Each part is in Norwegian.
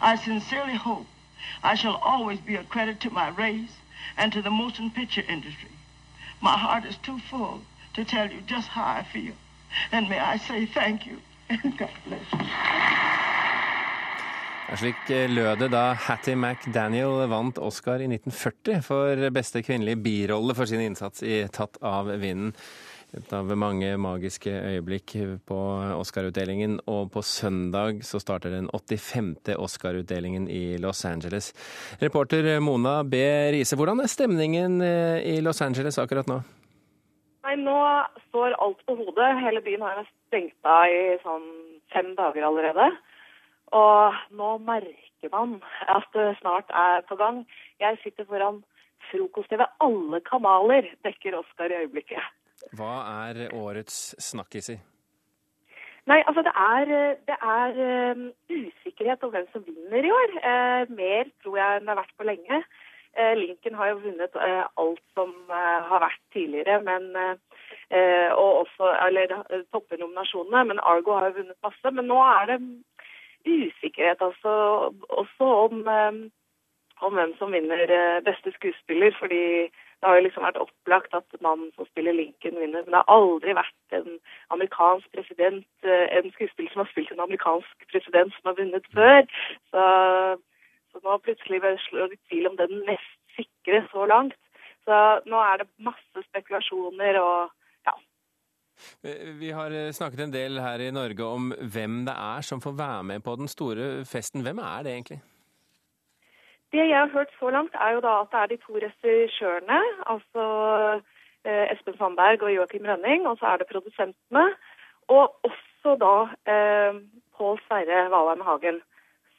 I sincerely hope I shall always be a credit to my race and to the motion picture industry. My heart is too full to tell you just how I feel. And may I say thank you and God bless you. Slik lød det da Hattie McDaniel vant Oscar i 1940 for beste kvinnelige birolle for sin innsats i Tatt av vinden. Et av mange magiske øyeblikk på Oscar-utdelingen. Og på søndag så starter den 85. Oscar-utdelingen i Los Angeles. Reporter Mona B. Riise, hvordan er stemningen eh, i Los Angeles akkurat nå? Nei, Nå står alt på hodet. Hele byen har stengt av i sånn fem dager allerede. Og nå merker man at det snart er på gang. Jeg sitter foran frokost-TV. Alle kanaler dekker Oscar i øyeblikket. Hva er årets snakkisi? Nei, altså det er, det er um, usikkerhet om hvem som vinner i år. Uh, mer tror jeg enn det har vært på lenge. Uh, Lincoln har jo vunnet uh, alt som har vært tidligere, men og også, eller topper nominasjonene. Men Argo har jo vunnet masse. Men nå er det usikkerhet altså, også om, om hvem som vinner beste skuespiller. fordi det har jo liksom vært opplagt at mannen som spiller Lincoln, vinner. Men det har aldri vært en amerikansk president, eh, en skuespiller som har spilt en amerikansk president som har vunnet før. Så, så nå plutselig slår det tvil om den mest sikre så langt. Så nå er det masse spekulasjoner og. Vi har snakket en del her i Norge om hvem det er som får være med på den store festen. Hvem er det egentlig? Det jeg har hørt så langt, er jo da at det er de to regissørene, altså eh, Espen Sandberg og Joakim Rønning, og så er det produsentene. Og også da eh, Pål Sverre Valheim Hagen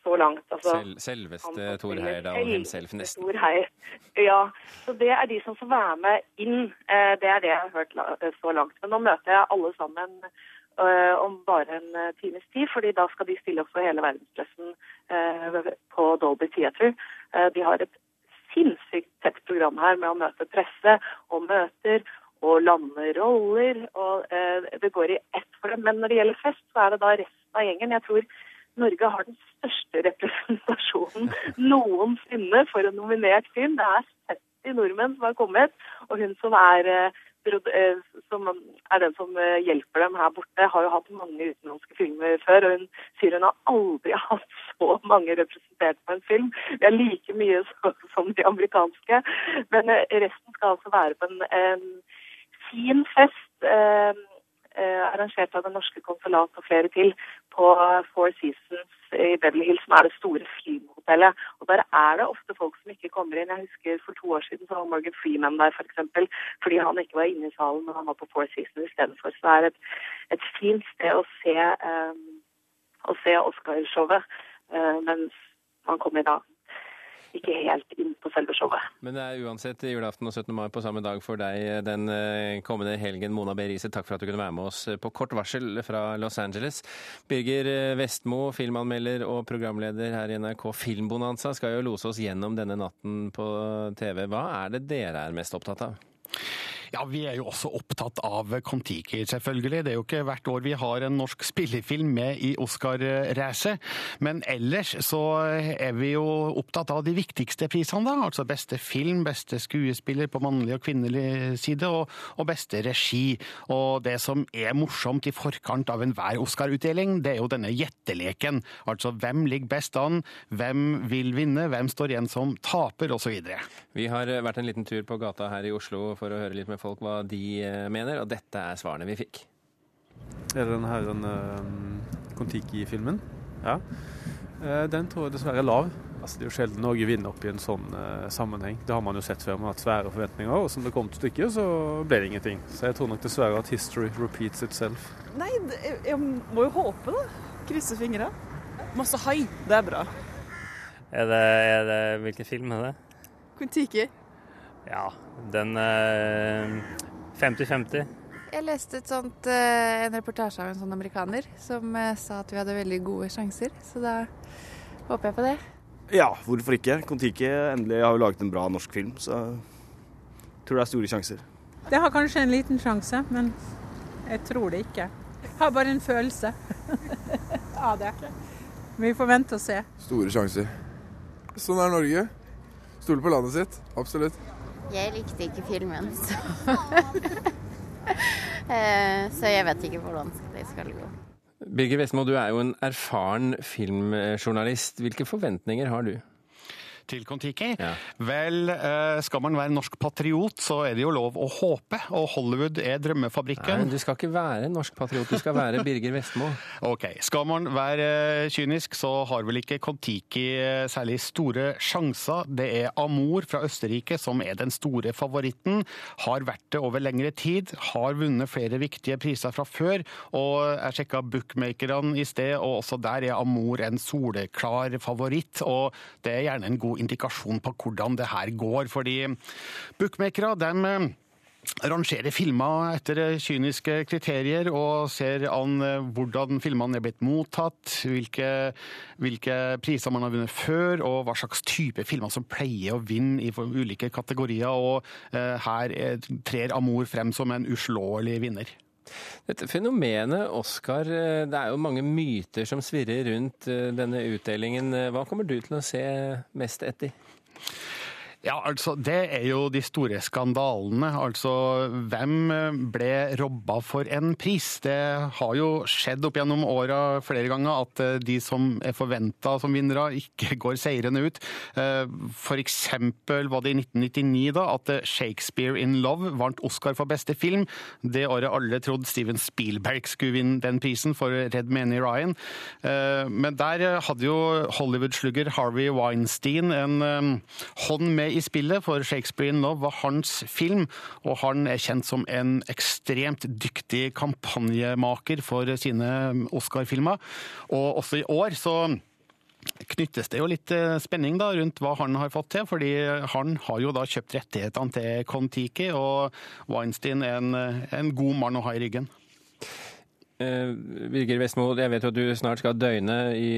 så langt. Altså, Sel selveste Tor Heyerdahl himself, nesten. Tor Heier. Ja, så det er de som får være med inn. Eh, det er det jeg har hørt så langt. Men nå møter jeg alle sammen om bare en uh, times tid, fordi da skal de stille opp for hele verdenspressen uh, på Dolby Theatre. de har et sinnssykt tett program her med å møte presse og møter og lande roller. og Det går i ett for dem. Men når det gjelder fest, så er det da resten av gjengen. Jeg tror Norge har den største representasjonen noensinne for en nominert film. Det er 70 nordmenn som har kommet, og hun som er Eh, som er den som eh, hjelper dem her borte, har jo hatt mange utenlandske filmer før. Og hun sier hun har aldri hatt så mange representert på en film. Det er like mye som de amerikanske. Men eh, resten skal altså være på en, en fin fest. Eh, arrangert av det norske konsulat og flere til på Four Seasons i Beverly Hills, som er det store filmhotellet. Og Der er det ofte folk som ikke kommer inn. Jeg husker For to år siden så var Morgan Freeman der, f.eks. For fordi han ikke var inne i salen, men han var på Four Seasons istedenfor. Så det er et, et fint sted å se, um, å se Oscar-showet uh, mens man kommer da ikke helt inn på selve showet. Men det er uansett julaften og 17. mai på samme dag for deg den eh, kommende helgen. Mona B. Riise, takk for at du kunne være med oss på kort varsel fra Los Angeles. Birger eh, Vestmo, filmanmelder og programleder her i NRK Filmbonanza, skal jo lose oss gjennom denne natten på TV. Hva er det dere er mest opptatt av? Ja, Vi er jo også opptatt av Kon-Tiki, selvfølgelig. Det er jo ikke hvert år vi har en norsk spillefilm med i Oscar-racet. Men ellers så er vi jo opptatt av de viktigste prisene, da. Altså beste film, beste skuespiller på mannlig og kvinnelig side, og, og beste regi. Og det som er morsomt i forkant av enhver Oscar-utdeling, det er jo denne gjetteleken. Altså hvem ligger best an, hvem vil vinne, hvem står igjen som taper, osv. Vi har vært en liten tur på gata her i Oslo for å høre litt med folk hva de eh, mener, og dette er svarene vi fikk. Er det denne her, den uh, Kon-Tiki-filmen? Ja. Uh, den tror jeg dessverre er lav. Altså, det er jo sjelden Norge vinner opp i en sånn uh, sammenheng. Det har man jo sett før. Man har hatt svære forventninger, og som det kom til stykket, så ble det ingenting. Så jeg tror nok dessverre at history repeats itself. Nei, jeg må jo håpe, da. Krysse fingra. Masse hai. Det er bra. Er det, er det, hvilken film er det? Kon-Tiki. Ja, den 50-50. Eh, jeg leste sånt, eh, en reportasje av en sånn amerikaner som eh, sa at vi hadde veldig gode sjanser, så da håper jeg på det. Ja, hvorfor ikke? Kon-Tiki endelig har jo laget en bra norsk film, så jeg tror det er store sjanser. Det har kanskje en liten sjanse, men jeg tror det ikke. Jeg har bare en følelse av det. Vi får vente og se. Store sjanser. Sånn er Norge. Stole på landet sitt. Absolutt. Jeg likte ikke filmen, så Eh, Så jeg vet ikke hvordan det skal gå. Birger Vestmo, du er jo en erfaren filmjournalist. Hvilke forventninger har du? Til Kon-Tiki. Vel, eh, skal man være norsk patriot, så er det jo lov å håpe, og Hollywood er drømmefabrikken. Nei, du skal ikke være norsk patriot, du skal være Birger Vestmo. Ok, Skal man være eh, kynisk, så har vel ikke Kon-Tiki eh, særlig store sjanser. Det er Amor fra Østerrike som er den store favoritten. Har vært det over lengre tid. Har vunnet flere viktige priser fra før. Og jeg sjekka bookmakerne i sted, og også der er Amor en soleklar favoritt. Og det er gjerne en god indikasjon på hvordan det her går, fordi bookmakere dem rangerer filmer etter kyniske kriterier og ser an hvordan filmene er blitt mottatt, hvilke, hvilke, priser man har vunnet før, og hva slags type filmer som pleier å vinne i ulike kategorier. Og eh, her trer Amor frem som en uslåelig vinner. Dette fenomenet Oscar, det er jo mange myter som svirrer rundt denne utdelingen. Hva kommer du til å se mest etter? Ja, altså, Det er jo de store skandalene. Altså, hvem ble robba for en pris? Det har jo skjedd opp gjennom åra flere ganger at eh, de som er forventa som vinnere, ikke går seirende ut. Eh, F.eks. var det i 1999 da at eh, Shakespeare in Love vant Oscar for beste film. Det året alle trodde Steven Spielberg skulle vinne den prisen for Red Many Ryan. Men der hadde jo Hollywood-slugger Harvey Weinstein en hånd med i spillet, for Shakespeare in Love var hans film, og han er kjent som en ekstremt dyktig kampanjemaker for sine Oscar-filmer. Og også i år så knyttes det jo litt spenning da rundt hva han har fått til, fordi han har jo da kjøpt rettighetene til Kon-Tiki, og Weinstein er en, en god mann å ha i ryggen. Uh, Birger Vestmo, jeg vet jo at du snart skal døgne i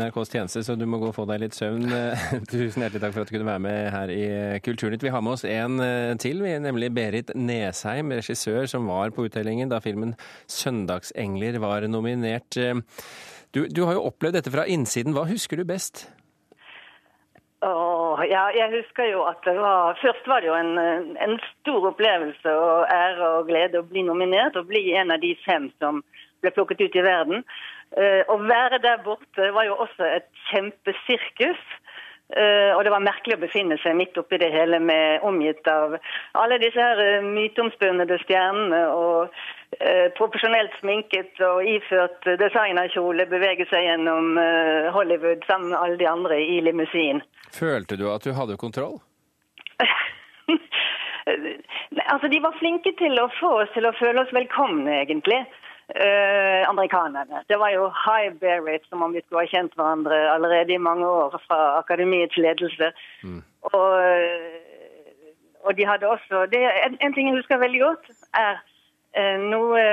NRKs tjeneste, så du må gå og få deg litt søvn. Tusen hjertelig takk for at du kunne være med her i Kulturnytt. Vi har med oss en til, nemlig Berit Nesheim, regissør som var på utdelingen da filmen 'Søndagsengler' var nominert. Du, du har jo opplevd dette fra innsiden. Hva husker du best? Oh, ja, jeg husker jo at det var Først var det jo en, en stor opplevelse og ære og glede å bli nominert og bli en av de fem som ble plukket ut i verden. Uh, å være der borte var jo også et kjempesirkus. Uh, og det var merkelig å befinne seg midt oppi det hele, med omgitt av alle disse her uh, myteomspunnede stjernene og uh, profesjonelt sminket og iført designerkjole bevege seg gjennom Hollywood sammen med alle de andre i limousin. Følte du at du hadde kontroll? altså, De var flinke til å få oss til å føle oss velkomne, egentlig. Uh, amerikanerne. Det var jo high bearit, som om vi skulle ha kjent hverandre allerede i mange år fra akademiets ledelse. Mm. Og, og, de hadde også det, en, en, ting jeg husker veldig godt, er uh, noe,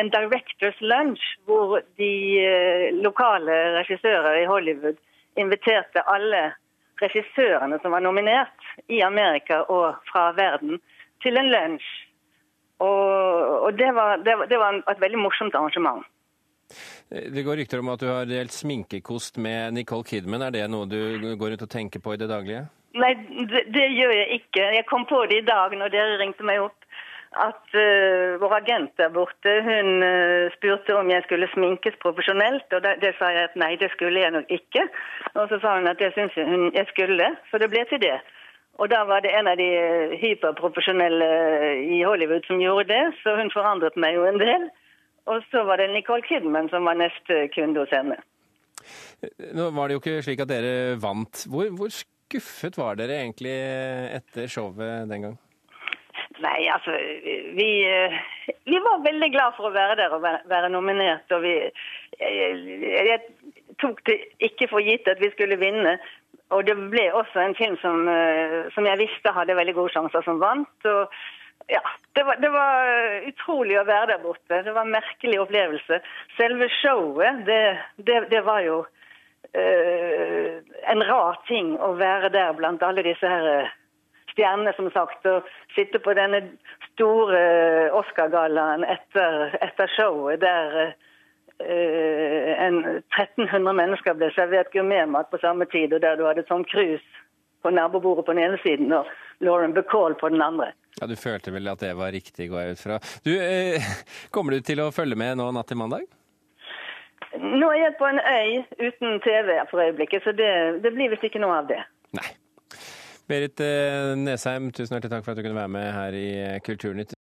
en directors lunch hvor de uh, lokale regissører i Hollywood inviterte alle regissørene som var nominert i Amerika og fra verden, til en lunsj. Og, og det, var, det, det, var, et veldig morsomt arrangement. Det går rykter om at du har delt sminkekost med Nicole Kidman. Er det noe du går rundt og tenker på i det daglige? Nei, det, det gjør jeg ikke. Jeg kom på det i dag når dere ringte meg opp. At uh, vår agent der borte hun uh, spurte om jeg skulle sminkes profesjonelt. Og det, det, sa jeg at nei, det skulle jeg nok ikke. Og så sa hun at det syntes hun jeg skulle, så det ble til det. Og da var det en av de hyperprofesjonelle i Hollywood som gjorde det, så hun forandret meg jo en del. Og så var det Nicole Kidman som var neste kunde hos henne. Nå var det jo ikke slik at dere vant. Hvor, hvor skuffet var dere egentlig etter showet den gang? Nei, altså vi, vi, var veldig glad for å være der og være nominert. Og vi jeg, jeg tok det ikke for gitt at vi skulle vinne. Og det ble også en film som, eh, som jeg visste hadde veldig gode sjanser, som vant. og ja, det var, det var, utrolig å være der borte. Det var en merkelig opplevelse. Selve showet, det, det, det var jo uh, en rar ting å være der blant alle disse her eh, stjernene, som sagt. Og sitte på denne store Oscar-gallaen etter, etter, showet der uh, eh, en 1300 mennesker ble servert gourmetmat på samme tid, og der du hadde Tom Cruise på nabobordet på den ene siden og Lauren Bacall på den andre. Ja, Du følte vel at det var riktig, går jeg ut fra. Du, eh, Kommer du til å følge med nå natt til mandag? Nå er jeg på en øy uten TV for øyeblikket, så det, det blir visst ikke noe av det. Nei. Berit eh, Nesheim, tusen hjertelig takk for at du kunne være med her i Kulturnytt.